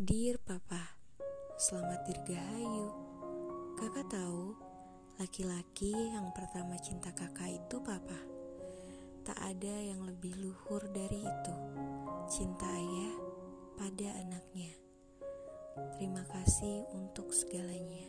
Dear Papa, selamat dirgahayu. Kakak tahu, laki-laki yang pertama cinta kakak itu Papa. Tak ada yang lebih luhur dari itu. Cinta ayah pada anaknya. Terima kasih untuk segalanya.